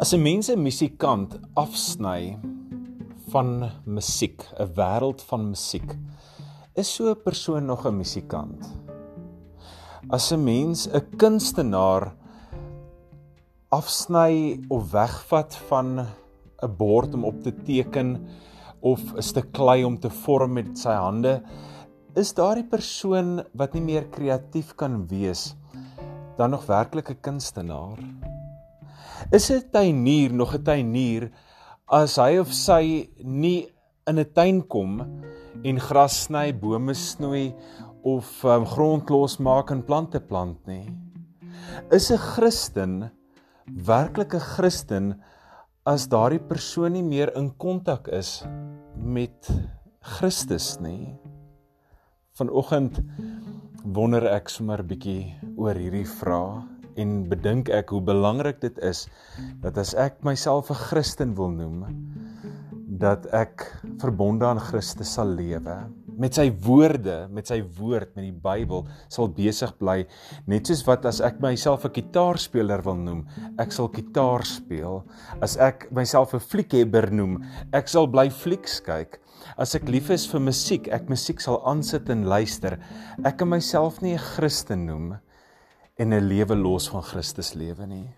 As 'n mens 'n musikant afsny van musiek, 'n wêreld van musiek, is so 'n persoon nog 'n musikant. As 'n mens 'n kunstenaar afsny of wegvat van 'n bord om op te teken of 'n stuk klei om te vorm met sy hande, is daardie persoon wat nie meer kreatief kan wees dan nog werklik 'n kunstenaar? Is 'n tuinier nog 'n tuinier as hy of sy nie in 'n tuin kom en gras sny, bome snoei of um, grond losmaak en plante plant nie? Is 'n Christen werklike Christen as daardie persoon nie meer in kontak is met Christus nie? Vanoggend wonder ek sommer 'n bietjie oor hierdie vraag en bedink ek hoe belangrik dit is dat as ek myself 'n Christen wil noem dat ek verbonde aan Christus sal lewe. Met sy woorde met sy woord met die Bybel sal besig bly. Net soos wat as ek myself 'n kitaarspeler wil noem ek sal kitaar speel. As ek myself 'n fliekhebber noem ek sal bly flieks kyk as ek lief is vir musiek ek musiek sal aansit en luister. Ek kan myself nie 'n Christen noem en 'n lewe los van Christus lewe nie.